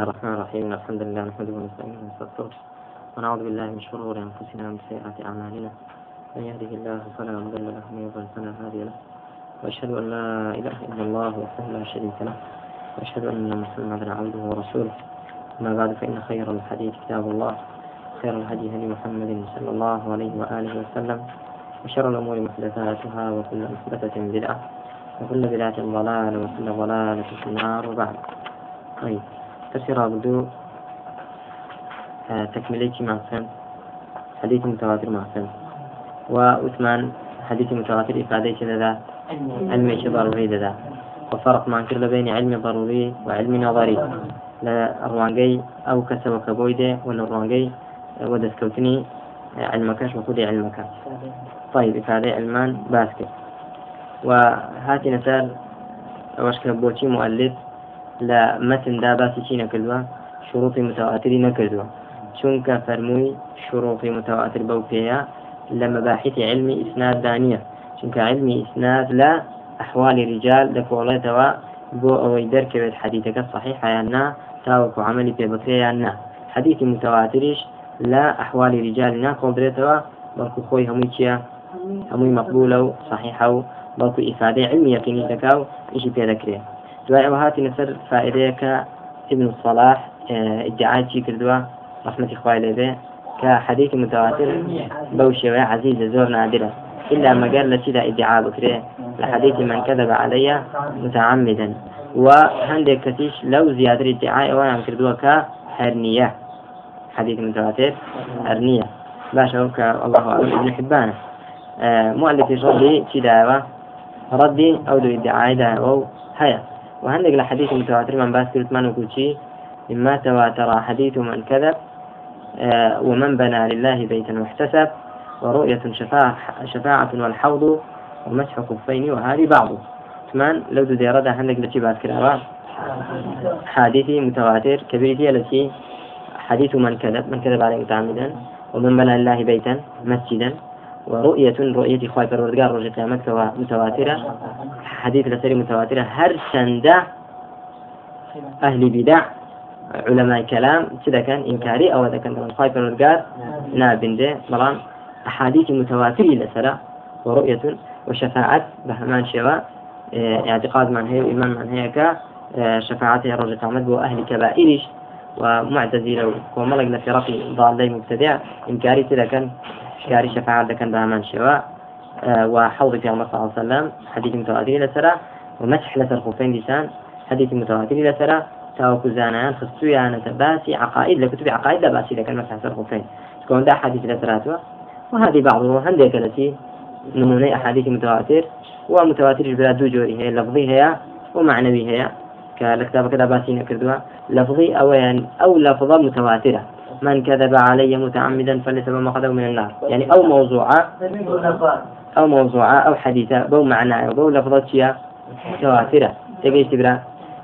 الرحمن الرحيم. الحمد لله نحمده ونستعينه ونستغفره ونعوذ بالله من شرور أنفسنا ومن سيئات أعمالنا. من يهده الله فلا مضل له ومن يضلل فلا هادي له. وأشهد أن لا إله إلا الله وحده لا شريك له. وأشهد أن محمدا عبده ورسوله. أما بعد فإن خير الحديث كتاب الله خير الهدي هدي محمد صلى الله عليه وآله وسلم وشر الأمور محدثاتها وكل محدثة بدعة وكل بدعة ضلالة وكل ضلالة في النار وبعد. طيب. تفسير بدو آه، تكمليتي مع سن حديث متواتر مع سن وعثمان حديث متواتر إفادة ذا علم ضروري ذا وفرق ما كر بين علم ضروري وعلم نظري. لا الروانجي أو كسب كبويدة ولا الروانجي ودس كوتني علمك وخذ علمك. طيب إفادة علمان باسكت. وهاتي نسال وشكل بوتي مؤلف. لا متن دا باسی چی نکردووە شروطی متواتری نکردووە چونکە فەرمووی شروطی متواتر بەو پێەیە لە مەباحثی علمی ئیسناد دانیە چونکە علمی ئیسناد لە ئەحوالی ریجال دەکۆڵێتەوە بۆ ئەوەی دەرکەوێت حەدیثەکە صحیح یان نا تاوەکو عملی پێ بکرێیان نا حەدیثی متواتریش لا أحوال رجال ناكل دريتوا بلكو خوي همي كيا همي مقبولة وصحيحة بلكو إفادة علمية يقيني تكاو إيشي بيذكريه دوای ئەوە هاتی لەسەر ابن الصلاح ادعای چی کردووە رحمەتی خوای لێبێ کە حديث متواتر بەو شێوەیە عزیزە زۆر نادرە إلا مجال لسيدا ادعاء بكري. لحديث من كذب علي متعمدا. وهندك كتيش لو زيادة ادعاء وأنا كردوها كهرنية. حديث متواتر هرنية. باشا الله أعلم ابن حبان مؤلف ردي كدا ردي أو دو ادعاء ده أو هيا. وهندق لحديث متواتر من باس كرت من وكوشي مما تواتر حديث من كذب آه ومن بنى لله بيتا واحتسب ورؤية شفاعة, شفاعة والحوض ومسح كفين وهذه بعضه. ثمان لو دو ديردا هندق لشي باس كرت حديث متواتر كبيرتي التي حديث من كذب من كذب عليه متعمدا ومن بنى لله بيتا مسجدا. ورؤية رؤية خواهي پروردگار روز قيامت متواترة. حديث لسري متواترة. هر شنده أهل بدع علماء كلام كذا كان إنكاري أو إذا كان خواهي پروردگار نابنده بلان أحاديث متواترة لسرة ورؤية وشفاعة بهمان شوا اعتقاد من هي وإيمان من هي شفاعته رجل قيامت بو أهل كبائرش. ومعتزلة وملق لفرق ضالي مبتدع إنكاري كان شكاري شفاعة كان بامان شوا آه، وحوض في الله صلى الله عليه وسلم حديث متواتر لسرا ومسح لسر خفين لسان حديث متواتر لسرا تاوكو زانان خصويا باسي عقائد لكتب عقائد لا باسي لكن مسح لسر خفين تكون ده حديث لسراتوا وهذه بعضه هندك التي نمونة أحاديث متواتر. ومتواتر بلا دو جوري هي لفظي هي ومعنوي هي كالكتاب كذا باسي نكردوا لفظي أو يعني أو لفظة متواترة. من كذب علي متعمدا فليس بمقدم من النار. يعني أو موضوعة أو موضوعة أو حديثة بو معنى بو لفظة متواترة. تبي تبرا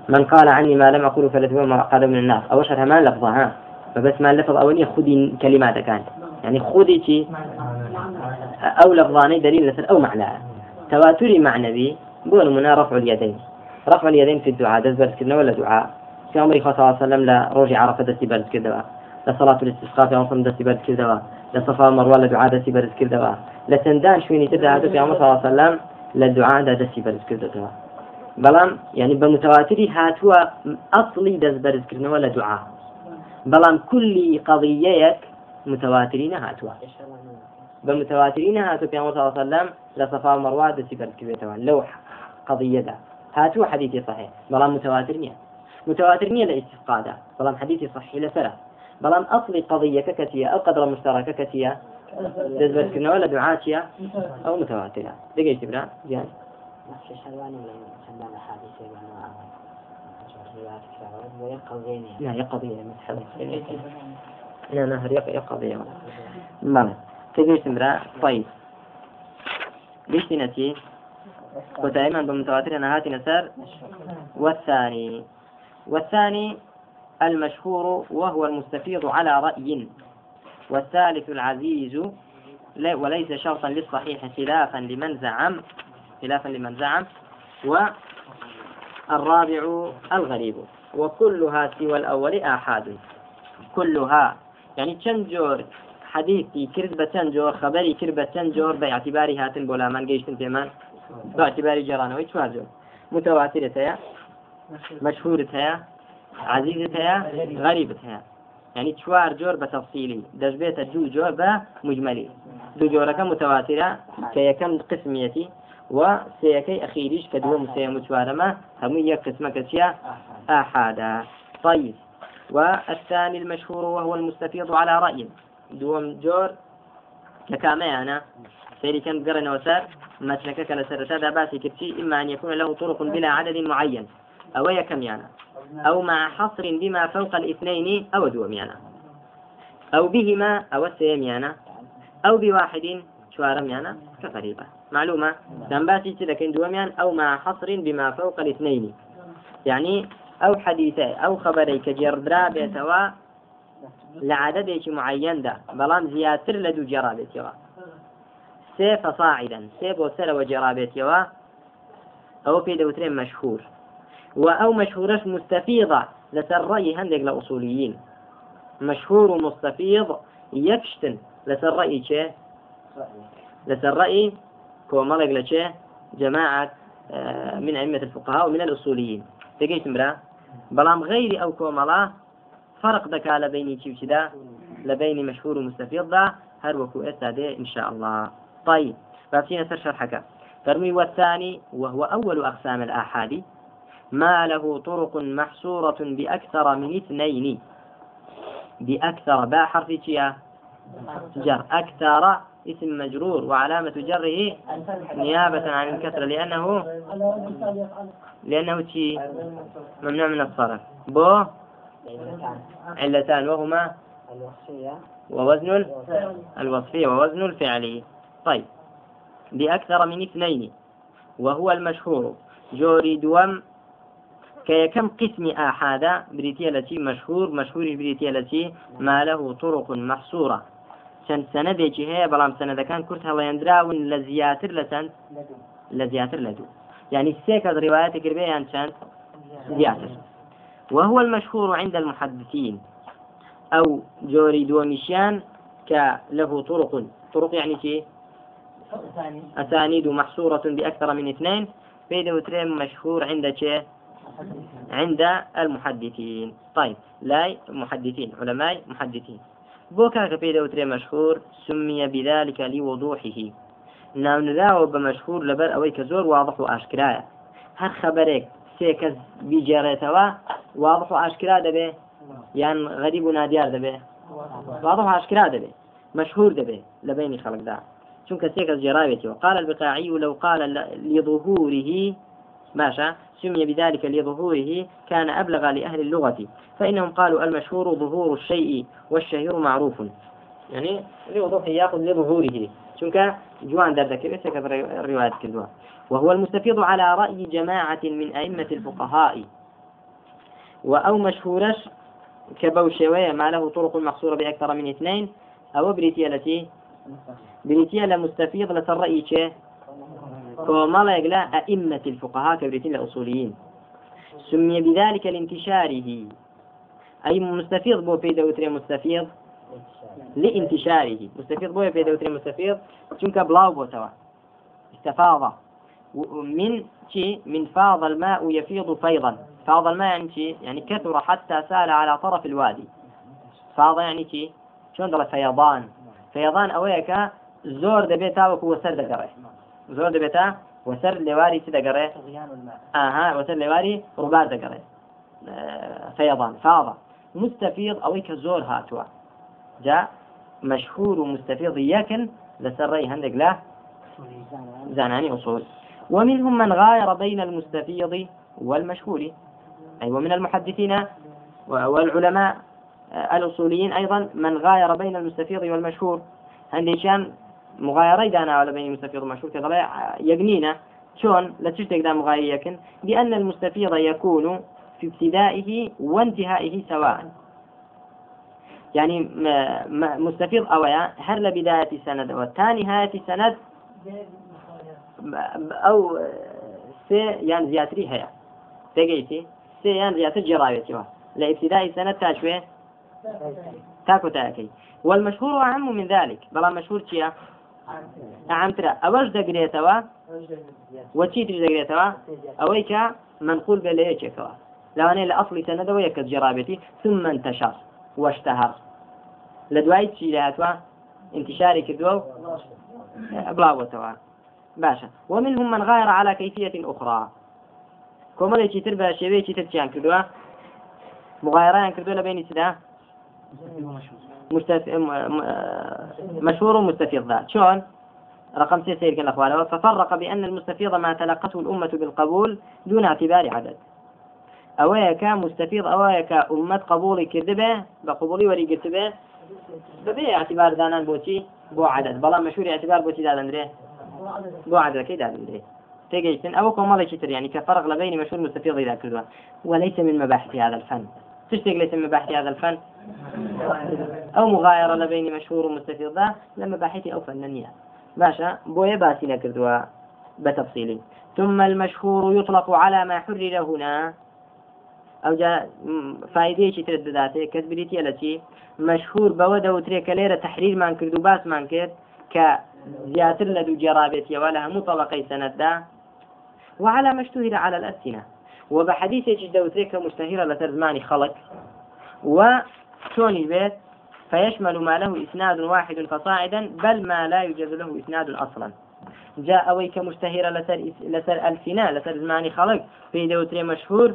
من قال عني ما لم أقول فليس بمقدم من النار. أو شرها ما لفظة ها فبس ما لفظ أولي خذي كلمات كانت. يعني خذي شي أو لفظاني دليل لسر أو معنى. تواتري معنوي بقول منا رفع اليدين. رفع اليدين في الدعاء. دز كنا ولا دعاء. في عمر صلى الله عليه وسلم لا رجع عرفة دستي برز كذا لصلاة الاستسقاء في عمر دستي برز كذا لصفا مروة لدعاء دستي برز كذا لتندان شويني تدعى في عمر صلى الله عليه وسلم لدعاء دستي برز كذا بەڵام يعني بمتواتري هاتووە ئەصلی دەست بەرزکردنەوە لە دوعا بەڵام کولی قەضیەیەک متواترینە هاتووە بمتواترینە هاتو پێ وسلم لە صفا مەڕوا دەستی بەرزکردێتەوە قضية هاتووە حديثي صحيح بەڵام متواتر نییە متواتر لە ئیسقادا بەڵام حديثي صحيح لەسرە بەڵام ئەصلی قضیەکە کەتیە ئەو قدر مشتركة كتية دەست بەرزکردنەوە لە دوعاچیە ئەو متواترە دەگەیت برا گیان لا نهر يقضي بلى تجيش امرأة طيب. ليش نتي ودائما بمتواتر نهات نسار. والثاني. والثاني المشهور وهو المستفيض على رأي والثالث العزيز وليس شرطا للصحيح خلافا لمن زعم خلافا لمن زعم والرابع الغريب. وكلها سوى الأول آحاد. كلها يعني کرد بە چەند جۆر بە اعتباری هاتن بۆ لامان گەیشتن پێمان بە اعتباری جێڕانەوەی چوار جۆر متواترت هەیە مشهورت هەیە عزیزت هەیە غەریبت هەیە يعني چوار جۆر بە تەفسیلی دەشبێتە دوو جۆر بە مجملی. دوو جۆرەکە متواترە کە یەکەم قسمیەتی و سيكي أخيريش كدوم سيم وشوارما هم يقسم كتيا أحدا طيب. والثاني المشهور وهو المستفيض على رأي. دوم جور ككاما أنا سيري كان قرن وسار مسلكك لسر هذا باسي كتشي إما أن يكون له طرق بلا عدد معين ئەوە یەکەمیانە ئەو مع حەصرین بما فوق الاثنين ئەوە دووەمیانە ئەو بهما ئەوە سێمیانە ئەو بواحدین چوارەمیانە کە قەریبە معلومە؟ دەمباسی چ دەکەین دووەمیان ئەو مع حەصرین بما فوق الاثنين یعنی ئەو حەدیثە ئەو خەبەرەی کە جێڕدرا بێتەوە لە عادەتێکی معەندا بەڵام زیاتر لە دوو جێڕابێتەوە سێ فەساعدن سێ بۆ سەرەوە جێڕابێتەوە ئەوە پێی دەوترێن مەشهور. و ئەو مەشهورش مستەفیضە لەسەر ڕەی هەندێک لە ئوسولیین مشهور یەکشتن لەسەر ڕەئی چێ لەسەر ڕەئی کۆمەڵێک لە چێ جماعة من أئمة الفقهاء ومن الأصوليين. تجيتم برا؟ بەڵام غيري ئەو کۆمەڵا فرق دەکا لە بینی چیوچدا لە بینی مەشهور و مستەفیضدا هەر وەکو ئێستا دێ إن شاء الله. طيب باسينا سر شرحك. فرمي والثاني وهو أول أقسام الآحاد. ما له طرق محصورة بأكثر من اثنين. بأكثر باء حرف جر. أكثر اسم مجرور وعلامة جره نيابة عن الكسر لأنه لأنه شيء ممنوع من الصرف. بو؟ علتان. وهما؟ ووزن الوصفية ووزن الفعلي طيب. بأكثر من اثنين. وهو المشهور. جوري دوم كم قسم آحادا بريتيا التي مشهور مشهور بريتيا التي ما له طرق محصورة. چەند سەنەدێکی هەیە بەڵام سەنەدەکان کورت هەڵێنراون لە زیاتر لە چەند لە زیاتر لە دوو يعني سيكا روايات قربية عن شان زيادة وهو المشهور عند المحدثين. أو جوري دوميشيان كله طرق. طرق يعني شيء أسانيد. محصورة بأكثر من اثنين. بيد مشهور عند شيء عند المحدثين. طيب لا محدثين علماء محدثين. بوكا كبيد وترين مشهور سمي بذلك لوضوحه. ناونراوە بە مەشهور لەبەر ئەوەی کە زۆر واضح و ئاشکرایە هەر خەبەرێک سێ کەس بیجێڕێتەوە واضح و ئاشکرا دەبێ یان غەریب و نادیار دەبێ واضح و ئاشکرا دەبێ مشهور دەبێ لە بینی خەڵکدا چونکە سێ کەس جێراوێتەوە قال البقاعي لو قال لظهوره ماشا سمي بذلك لظهوره كان أبلغ لأهل اللغة فإنهم قالوا المشهور ظهور الشيء والشهير معروف. يعني لوضوح يأخذ لظهوره. چونك جوان دردك الروايات كدوا وهو المستفيض على رأي جماعة من أئمة الفقهاء. وأو مشهورش كبوشوية ما له طرق مقصورة بأكثر من اثنين. أو بريتيا التي بريتيا لمستفيض لسرأي شيء. وما لا أئمة الفقهاء كبريتين الأصوليين سمي بذلك لانتشاره. أي مستفيض بو في دوتري مستفيض؟ لانتشاره. مستفيض بويا في دوتري مستفيض؟ چونك بلاو بوتوا استفاض من شيء من فاض الماء يفيض فيضا. فاض الماء يعني شيء يعني كثر حتى سال على طرف الوادي. فاض يعني شيء شلون فيضان. فيضان ئەوەیەکە زۆر دەبێت تاوەکو وەسەر زۆر دەبێتە وەسەر لێواری چ دەگەڕێ ئاها وەسەر لێواری ڕووبار دەگەڕێ فيضان فاض مستفيض ئەوەی کە زۆر هاتووە جاء مشهور مستفيض يكن لسري هندق له زاناني أصول. ومنهم من غاير بين المستفيض والمشهور أي ومن المحدثين والعلماء الأصوليين أيضا من غاير بين المستفيض والمشهور. مغايرة دانا على بين المستفيض والمشهور كذا يقنينا شون لا تشتك دا مغاير يكن لأن المستفيض يكون في ابتدائه وانتهائه سواء. يعني مستفيض أويا هر لبداية سند والثاني نهاية سند أو سي يعني زياتري هيا. تجيتي سيان زيادة جراويتها لابتداء سنة تاشوه تاكو تاكي والمشهور أعم من ذلك. بلا مشهور تيا ئەعامترە ئەوەش دەگرێتەوە؟ وەچی تر دەگرێتەوە؟ ئەوەی کە منقول بێ لە یەکێکەوە. لەوانەیە لە ئەفلی تەنەدەوە یەکەس جێڕابێتی سم من تەشار وەشتە هەر. لە دوای چی لاتوە انتشاری کردووە بڵاوەتەوە باشە. ومنهم من غير على كيفية أخرى. کۆمەڵێکی تر بە شێوەیەکی ترچیان کردووە؟ مغایڕیان کردو لە بینی سدا مستف... مشهور مستفيض شلون؟ رقم ستة سير الأخوان. ففرق بأن المستفيض ما تلقته الأمة بالقبول دون اعتبار عدد. أويك مستفيض أويك أمة قبولي كذبة بقبولي وري كذبة ببي اعتبار دانا بوتي بو عدد. بلا مشهور اعتبار بوتي دادن بو عدد. كي دادن تيجيتن أو كمالي كتر؟ يعني كفرق لبين مشهور مستفيض إذا كذبة وليس من مباحث هذا الفن. تشتق ليس من مباحث هذا الفن؟ أو مغايرة لبين مشهور ومستفيض لما باحثي أو فنانية. باشا بويا باسي كردوا بتفصيل ثم المشهور يطلق على ما حرر هنا. أو جاء فائدة تردداته كتبريتي التي مشهور بودا وتريك ليرة تحرير من كردو باس من كرد كزياتر لدو جرابتي ولا مطلقي سند وعلى ما اشتهر على الألسنة. وبحديث دوتريك مشتهرة لترزماني خلق. وشوني بيت فيشمل ما له إسناد واحد فصاعدا بل ما لا يوجد له إسناد أصلا. جاء أويك مشتهرة لسر, لسر ألفنا لسر زماني خلق في دوتري مشهور.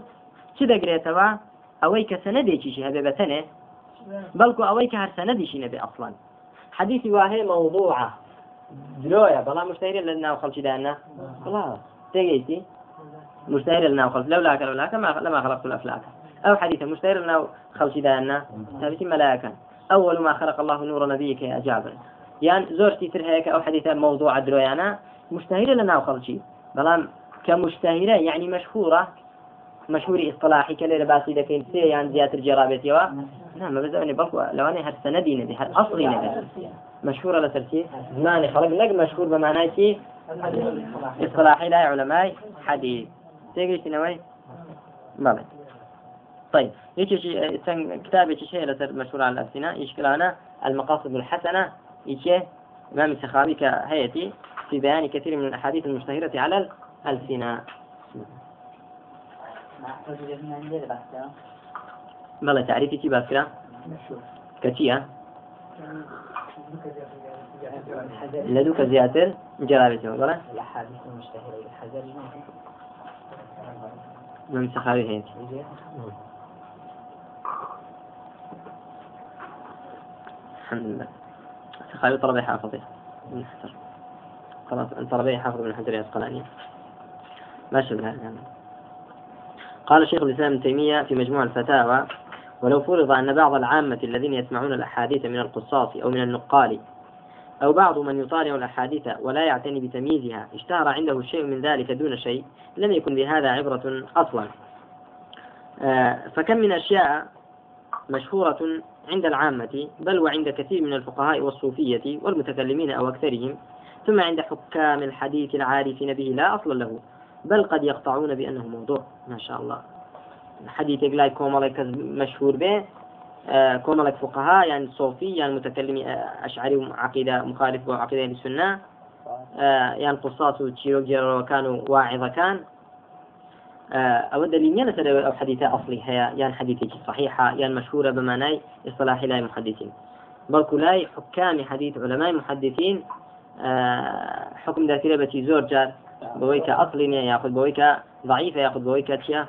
چ دەگرێتەوە ئەوەی کە سەنەدێکیشی هەبێ بەتەنێ بەڵکو ئەوەی کە هەر سەنەدیشی نەبێ ئەفڵان حديثي واهي موضوعة دلويا بلا مشتهرة لنا وخلشي دانا؟ بلا تيجيتي مشتهر لنا وخلف لولاك لولاك ما لما خلقت الأفلاك أو حديثا مشتهر لنا خلف دانا ثابت ملائكة. أول ما خلق الله نور نبيك يا جابر. يعني زوجتي ترهيك أو حديثا موضوع درويانا مشتهرة لنا وخلشي بلام كمشتهرة يعني مشهورة مشهور إصطلاحي كلا لباسي دكين سي يعني زيادة الجرابة يوا نعم بس أنا لو أنا هر سندي نبي هر أصلي نبي. مشهورة لسرتي زماني خلق لك مشهور بمعنى إصطلاحي لا علماء حديث. تيجي شنوي بلى طيب يجي شيء كتاب شيء لسر مشهور على الألسنة يشكل أنا المقاصد الحسنة يجي إمام السخاوي كهيتي في بيان كثير من الأحاديث المشتهرة على الألسنة. بلى تعريفي كي باسكرا كتيا لدوك زياتر؟ جرابته بلى. الأحاديث المشتهرة الحجر من سخاوي هيك الحمد لله سخاوي طلبي حافظي. خلاص طلبي حافظ من حجر العسقلاني ما شبه يعني. قال شيخ الإسلام ابن تيمية في مجموع الفتاوى ولو فرض أن بعض العامة الذين يسمعون الأحاديث من القصاص أو من النقال أو بعض من يطالع الأحاديث ولا يعتني بتمييزها اشتهر عنده شيء من ذلك دون شيء لم يكن بهذا عبرة أصلا. آه، فكم من أشياء مشهورة عند العامة بل وعند كثير من الفقهاء والصوفية والمتكلمين أو أكثرهم ثم عند حكام الحديث العارفين به لا أصل له بل قد يقطعون بأنه موضوع ما شاء الله. حديث لا كومالك مشهور به آه، كومالك فقهاء يعني صوفي يعني متكلم آه، أشعري عقيدة مخالف وعقيدة للسنة آه، يعني قصاص وتشيروك وكانوا واعظة كان. أو دليل ينسى أو حديثة أصلي هي يعني حديثة صحيحة يعني مشهورة بمعنى إصطلاح لا محدثين. بل كلاي حكام حديث علماء محدثين حكم ذاكرة بتي زور جار بويك أصلي يأخذ بويك ضعيفة يأخذ بويك تشيا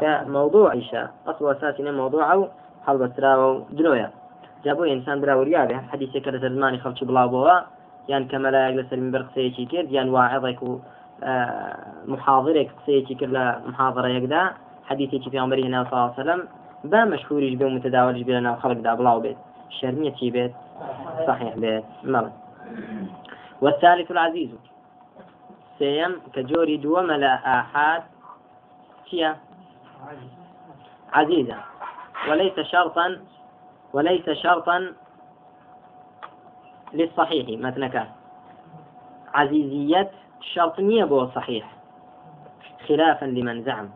كموضوع إيشا. أصل أساسي موضوع أو حل بسراو درويا. جابوا إنسان برا وريابه حديث كذا زماني خلش بلا بوا يعني كما لا يجلس من برقسيتي كير يعني واعظك آه، محاضرة يقدا حديثي في عمره صلى الله عليه وسلم با مشهور يجبه متداول يجبه لنا خلق دا بلاو بيت. شرمية بيت؟ صحيح بيت. مال والثالث العزيز. سيم كجوري دوما لا آحاد هي عزيزة. وليس شرطا وليس شرطا للصحيح مثلك عزيزية شرط نية صحيح. خلافا لمن زعم.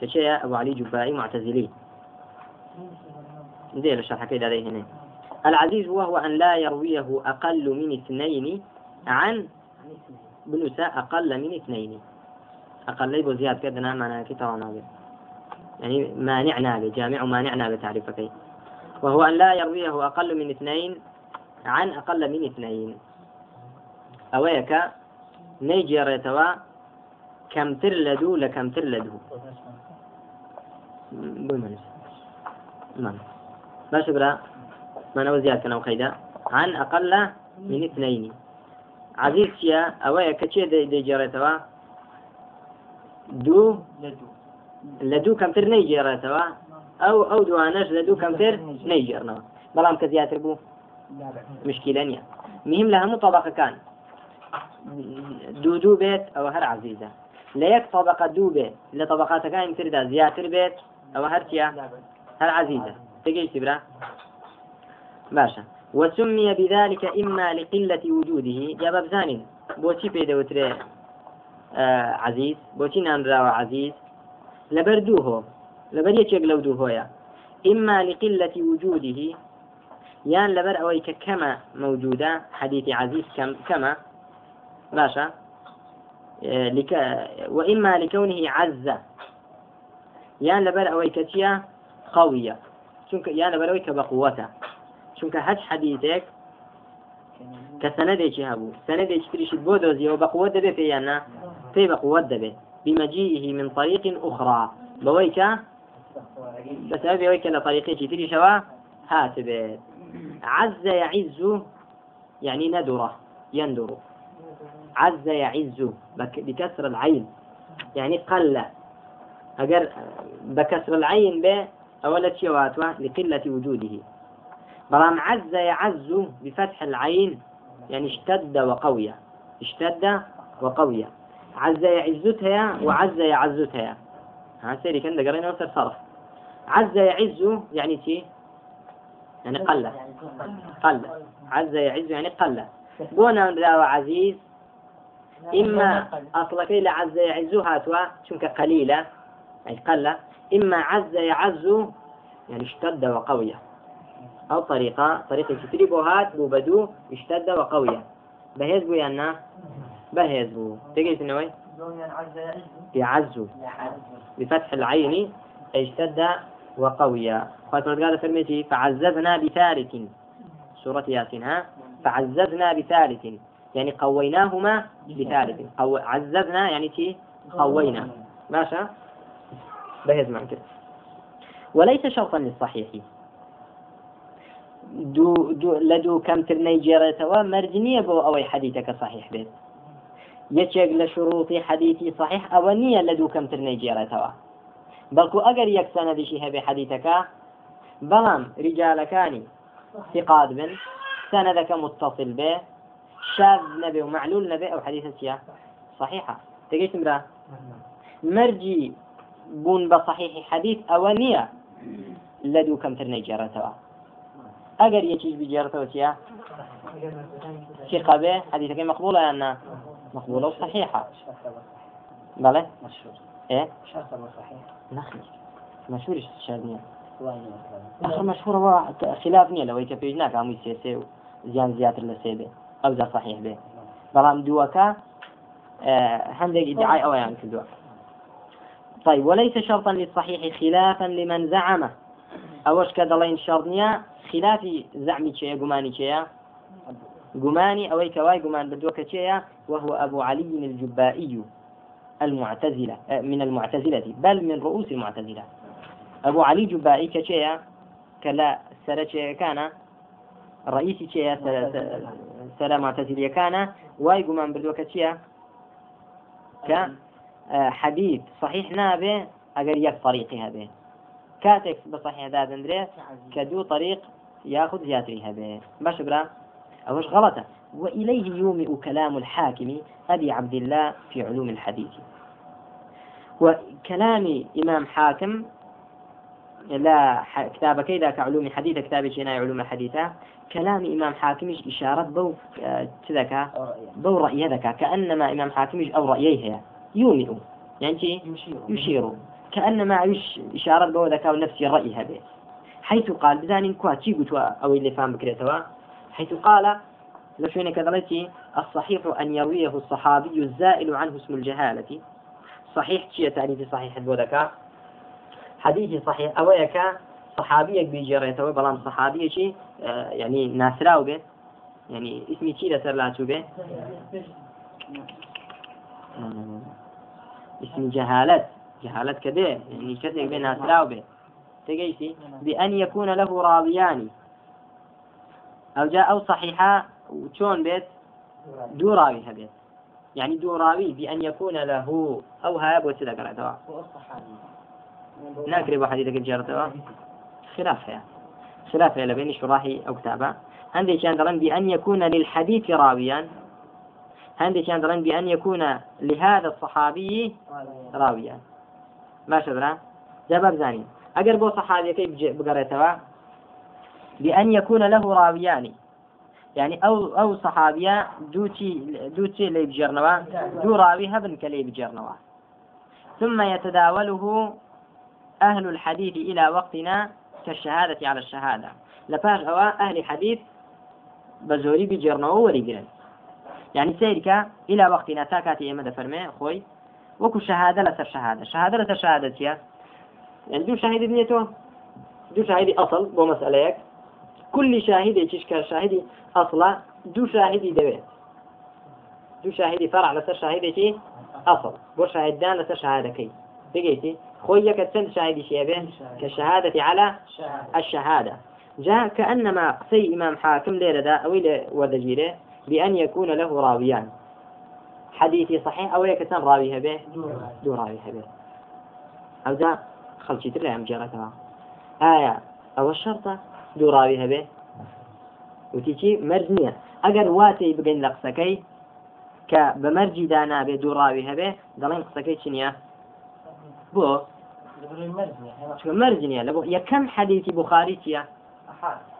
كشيء أبو علي جبائي معتزلي. دي الشرح كده عليه هنا. العزيز وهو أن لا يرويه أقل من اثنين عن بنوسا أقل من اثنين. أقل يبو زياد كدنا معنى كتاب يعني مانع نابي جامع مانع نابي تعريفك وهو أن لا يرويه أقل من اثنين عن أقل من اثنين. أويك؟ نەیجێڕێتەوە کەمتر لە دوو لە کەمتر لە دوو. باش برا. مانەوە زیادکەنەوە خەیدا. عن ئەقل لە منی تنینی عزیز چیە ئەوەیە کە چێ دەیجێڕێتەوە دوو لە دوو. کەمتر نەیجێڕێتەوە ئەو ئەو دوانەش لە دوو کەمتر نەیجێڕنەوە بەڵام کە زیاتر بوو. مشکیلە نیە مهم لە هەموو طبقەکان. دوو دوو بێت ئەوە هەر عزیزە لە یەک طبقە دوو بێت لە طبقاتەکانی تردا زیاتر بێت ئەوە هەرچیە هەر عزیزە تگەیشتی برا باشە وسمي بذلك إما لقلة وجوده يا بابزاني بوتي في دوتري آه عزيز بوتي نانرا وعزيز لبردوه لبر يتشق لو دوهويا إما لقلة وجوده يان لبر أويك كما موجودة حديث عزيز كم كما باشا آه، لك وإما لكونه عز. يان لبر أويك تيا قوية. شنك يان لبر أويك بقوته شنك هج حديثك كسندك هبو سندك تريشد بودوزي وبقوة دبي في يانا؟ في بقوة دبي. بمجيئه من طريق أخرى. بويك؟ بس أبي ويك لطريقه تري شوا هاتبت عز يعز يعني ندرة يندر عز يعز بكسر العين. يعني قل. أجر بكسر العين ب أولا شواتوا لقلة وجوده. بلام عز يعز بفتح العين يعني اشتد وقوية اشتد وقوية عز يعزتها وعز يعزتها. ها سيري كان دقرينا وصل صرف عز يعز يعني تي يعني قل. قل. عز يعز يعني قل. بونا لا عزيز إما إلى عز يعز هاتوا شنك قليلة يعني قل إما عز يعز يعني اشتد وقوية أو طريقة طريقة تتريبو هات بو بدو اشتد وقوية بهيز بو يانا بهيز بو. تقيت نوي يعز. بفتح العين اشتد وقويا خاطر قال فرميتي فعززنا بثالث. سورة ياسين ها؟ فعززنا بثالث. يعني قويناهما بثالث قو... عززنا يعني تي قوينا. ماشا بهز معك. وليس شرطا للصحيح. دو, دو لدو كم ترني جيرتوا مرجنية بو أوي حديثك صحيح بيت. یەکێک لە شروطی حەدیثی صحیح ئەوە نییە لە دوو کەمتر نەیجێڕێتەوە بەڵکو ئەگەر یەک سەنەدیشی هەبێ حەدیثەکە بەڵام ریجالەکانی ثقات بن سەنەدەکە متصل بێ شاذ نبي ومعلول نبي أو حديث سيا. صحيحة. تجيش مرا مرجي بون بصحيح حديث أولية لدو كم ترني جارتوا أجر يجيش بجارتوا سيا. ثقة به. حديثك مقبولة أنا؟ مقبولة وصحيحة. بلى؟ مشهور. إيه؟ شرط صحيح. نخي مشهور شادنيا آخر مشهور هو خلاف نية. لو يكفي هناك عم يسيسي زيان زيادة لسيبه. صحيح به. بلام دوكا هندق ادعاء أو يعني كدوا. طيب وليس شرطا للصحيح خلافا لمن زعمه أوش كدلين شرطنيا خلاف زعمي شيء قماني شيء قماني أو كواي قمان بدوك شيء وهو أبو علي الجبائي المعتزلة آه، من المعتزلة بل من رؤوس المعتزلة. أبو علي جبائي كشيء كلا سرة كان رئيس شيء سلا معتزلية كان واي قمان بدوك شيء كحديث آه، صحيح نابه أجر يك طريقها به كاتك بصحيح ذا دندري كدو طريق ياخذ زياتريها به باش برا أوش غلطة؟ وإليه يومئ كلام الحاكم أبي عبد الله في علوم الحديث. وكلام إمام حاكم لا كتاب كيدا كعلوم الحديث كتاب شينا علوم الحديث. كلام إمام حاكم إشارة بو تذكى بو رأي ذكى كأنما إمام حاكم أو رأيه يومئ. يعني يشير. كأنما عيش إشارة بو ذكاء نفسي الرأي هذا. حيث قال بزانين كوا تي قلتوا أو اللي فهم بكريتوا. حيث قال لشوين كذلتي الصحيح أن يرويه الصحابي الزائل عنه اسم الجهالة. صحيح شيء تعني في صحيح البودكا حديث صحيح أويك صحابيك بيجريته بلام صحابي شيء آه يعني ناسراو به يعني اسمي شيء لسر لا به اسم جهالة جهالة كده يعني كذلك بين ناسراو به تجيسي بأن يكون له راويان أو جاء أو صحيحة وشون بيت دو راوي هبيت يعني دو راوي بأن يكون له أو هاب وسيلة قرأتها ناكري بحديثك الجارة خلافها خلافها لبين شراحي أو كتابة. عندي كان درن بأن يكون للحديث راويا. عندي كان درن بأن يكون لهذا الصحابي راويا. ما شدرا جاب زاني. أجر بو صحابي كيف بقريتها؟ بأن يكون له راويان. يعني أو أو صحابية دوتي دوتي اللي بجرنوا. دو راوي هبن كلي بجرنوا. ثم يتداوله أهل الحديث إلى وقتنا كالشهادة على الشهادة. لفاش أوا أهل الحديث بزوري بجرنوا وريقرن يعني سيرك إلى وقتنا تاكاتي إما فرمي خوي وكو شهادة لسر شهادة. شهادة لسر شهادة يعني دو شاهد بنيته دو شاهد أصل بو مسألة كل شاهد يشكر شاهد أصلا دو شاهدي دويت. دو شاهدي فرع لسر شاهدي أصل. بو شاهدان لسر شهادكي بقيتي؟ خويك تسند شاهدي شيبه كشهادة على الشهادة. جاء كأنما قصي إمام حاكم ليلة دا أو وذجيره بأن يكون له راويان. حديثي صحيح أو يكتن راويها به دو راويها به أو ذا خلشي ترى أم جرتها آية. أو الشرطة؟ دو راويها به وتيجي واتەی بگەین لە قسەکەی کە بە مەرجی دانابێ دووڕاوی هەبێ دەڵێن قسەکەی چ نییە بۆ؟ مەرج نییە لە بۆ یەکەم حەدیثی بخاری چییە؟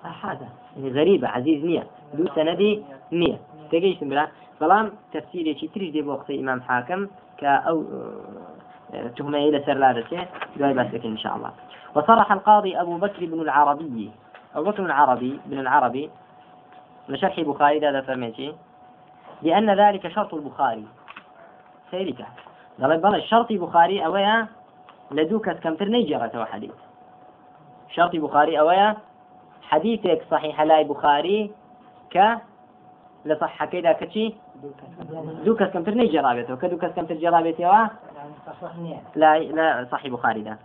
أحادة يعني غريبة عزيز نية دو سندي نية تجيش برا. بلام تفسيري شي تريد دي بوقت إمام حاكم كا أو تهمة إلى سرلادته دواي باسك إن شاء الله. وصرح القاضي أبو بكر بن العربي. أبو بكر العربي بن العربي. لشرح بخاري هذا فرميتي. لأن ذلك شرط البخاري. سيرك قال بل الشرط بخاري أويا لدوك كم ترني جرت حديث. شرط بخاري أويا حديثك صحيح لا بخاري ك لصح كذا كشي؟ دوك كم ترني جرابته كدوك كم تجرابته لا لا صحيح بخاري ده.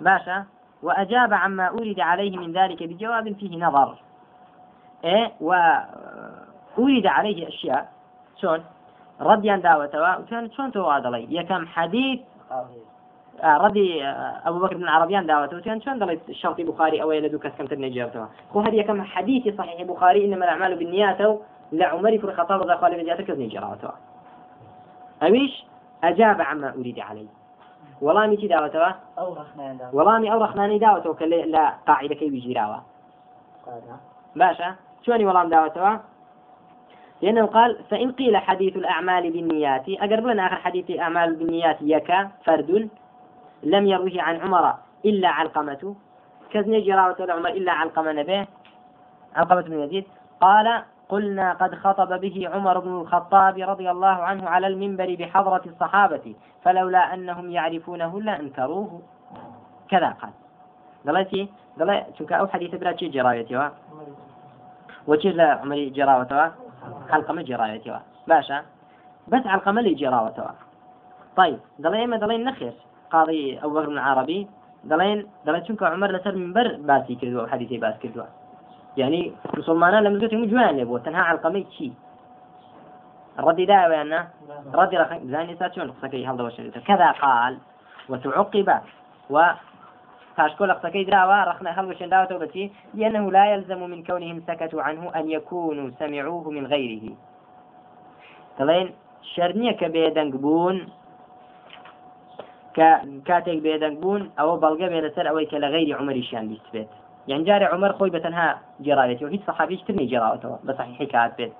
باشا وأجاب عما أورد عليه من ذلك بجواب فيه نظر. إيه وأورد عليه أشياء. شون رديان داوتوا وكان شون تو هذا يكم حديث ردي أبو بكر بن عربيان دعوته. وكان شون دلي الشرطي بخاري أو يلدو كم تنجرتوا هو هذه كم حديث صحيح بخاري إنما الأعمال بالنيات لعمر بن الخطاب رضي الله عنه جاتك نجرتوا أويش أجاب عما أريد عليه مي أو رخناني دعوته لا قاعدة كي بيجيراوا باشا شوني والله دعوتوا لأنه قال فإن قيل حديث الأعمال بالنيات أقرب لنا آخر حديث الأعمال بالنيات يكا فرد لم يروه عن عمر إلا علقمة كذن جراوة عمر إلا علقمة نبيه علقمة بن يزيد. قال قلنا قد خطب به عمر بن الخطاب رضي الله عنه على المنبر بحضرة الصحابة فلولا أنهم يعرفونه لأنكروه. كذا قال. دلتي؟ دلتي شوكا أو حديث بلا شيء جرايتي وجه لا عمري جراوتها علقمة جرايتها باشا بس علقمة لي جراوتها طيب دلين ما دلين نخير قاضي أبو بكر العربي. دلين دلين شنك عمر لسر منبر باسي كردوا حديثي باس كردوا يعني مسلمان لم يقول مجوان يبو تنها علقمة شي الردي دا ويانا ردي رخي زاني ساتشون قصكي هل دوش كذا قال؟ وتعقب و فاشكول قصكي دراوا رخنا هل داوته بتي لأنه لا يلزم من كونهم سكتوا عنه أن يكونوا سمعوه من غيره کە بێدەنگ بوون لەسەر ئەوەی کە لە غیری عمەریشیان بیست بێت یانجارێ عمر خۆی بە تەنها جێراوێت و هیچ سەحابیش تر جێراوەتەوە بە صحیحی کات بێت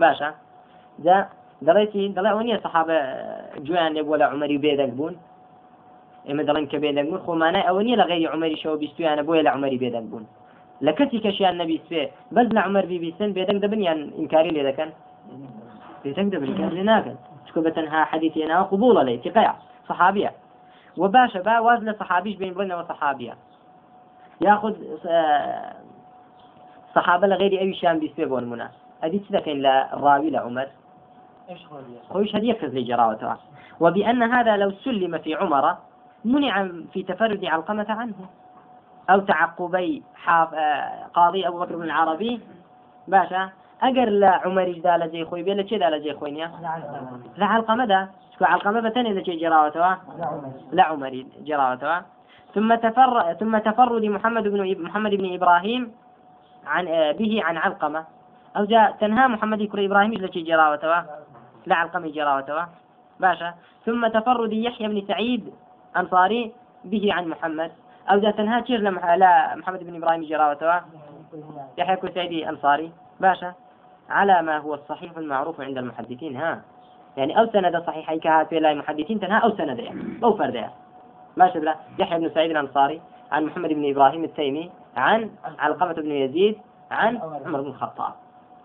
باشە جا دەڵێتی دەڵێ ئەو نییە سەحابە جویان لێ بۆ لە عمەری بێدەنگ بوون ئێمە دەڵێن کە بێدەنگ بوون خۆمانای ئەوە نیە لە غێری عمەری شەوە بیستویانە بۆیە لە عمەری بێدەنگ بوون لە کەسی کەشیان نەبیستێ بەس لە عمەر بیبیستن بێدەنگ دەبن یان ئینکاری لێ دەکەن بێدەنگ دەبن کار لێ ناکەن چکە بە تەنها حەدیثی ناوە قبوڵە لێ تقەیە صحابیە وباشا با واز لصحابيش بين بلنا وصحابية. ياخذ صحابة لغير أي شان بيسببون منا هذه كذا لا راوي لعمر خويش هذه؟ يكز لي جراوتها وبأن هذا لو سلم في عمر منع في تفرد علقمة عنه. أو تعقبي حاف آه، قاضي أبو بكر بن العربي. باشا أجر لا عمر جدا لجي خوي؟ بيلا كذا لجي خوينيا لا علقمة إذا شيء جراوتها لا عمر. جراوتها ثم تفر ثم تفرد محمد بن محمد بن إبراهيم عن آه، به عن علقمة. أو جاء تنهى محمد يكر إبراهيم لشي جراوتوا لا علقمة جراوتوا باشا. ثم تفرد يحيى بن سعيد أنصاري به عن محمد. أو جاء تنهى شير لا محمد بن إبراهيم جراوتوا يحيى بن سعيد أنصاري باشا. على ما هو الصحيح المعروف عند المحدثين. ها. يعني أو سند صحيح كهات في لا المحدثين تنهى أو سند يعني أو فرد يعني. ما شبه يحيى بن سعيد الأنصاري عن محمد بن إبراهيم التيمي عن علقمة بن يزيد عن عمر بن الخطاب.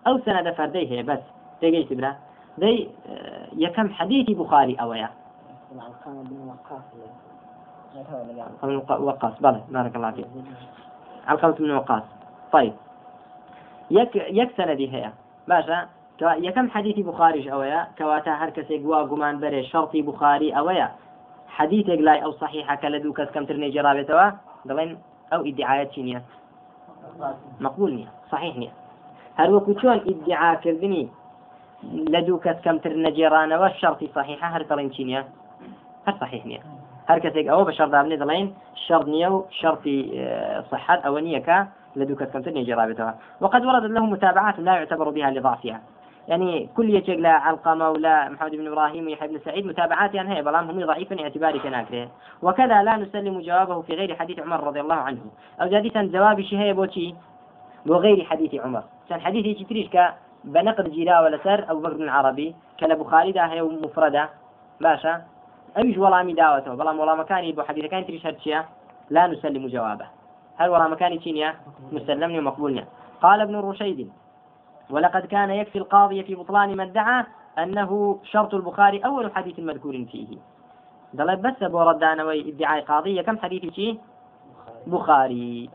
أو سند فرديه بس. تيجي بلا دي آه، يكم حديث بخاري أويا علقمة بن وقاص. وقاص بلى بارك الله فيك. علقمة بن وقاص. طيب. يك يك سندي هي. باشا يكم حديث بخاري أويا كواتا هر كسي قوا قمان بري شرطي بخاري أويا حديثك لا أو صحيحة كلا كس كم ترني جرابتوا دلين أو ادعاءات نية مقبول نية صحيح نية هل وكتون ادعاء كردني لدو كس كم ترني جيران والشرطي صحيحة هل ترين نية هل صحيح نية هل كسيك أو بشر دابني دلين شرط نية وشرطي آه، صحة أو نية كا لدو كس كم ترني جرابتوا وقد وردت له متابعات لا يعتبر بها لضعفها. يعني كل يجيك لا علقمة ولا محمد بن إبراهيم ويحيى بن سعيد متابعات يعني هي بلام هم ضعيفا اعتباري كناكره وكذا لا نسلم جوابه في غير حديث عمر رضي الله عنه. أو جاديسا جواب شيء بوشي وغير حديث عمر. كان حديث يشتريش ك بنقد جيلا ولا سر أو بكر بن العربي. كلا بخاري ده هي مفردة باشا. أيش ولا داوته بلام ولا مكاني بو حديث كان تريش لا نسلم جوابه. هل ولا مكاني تشينيا مسلمني ومقبولني. قال ابن الرشيد ولقد كان يكفي القاضي في بطلان ما ادعى أنه شرط البخاري أول حديث مذكور فيه. دل بس بوردان ادعاء قاضية كم حديث شيء بخاري.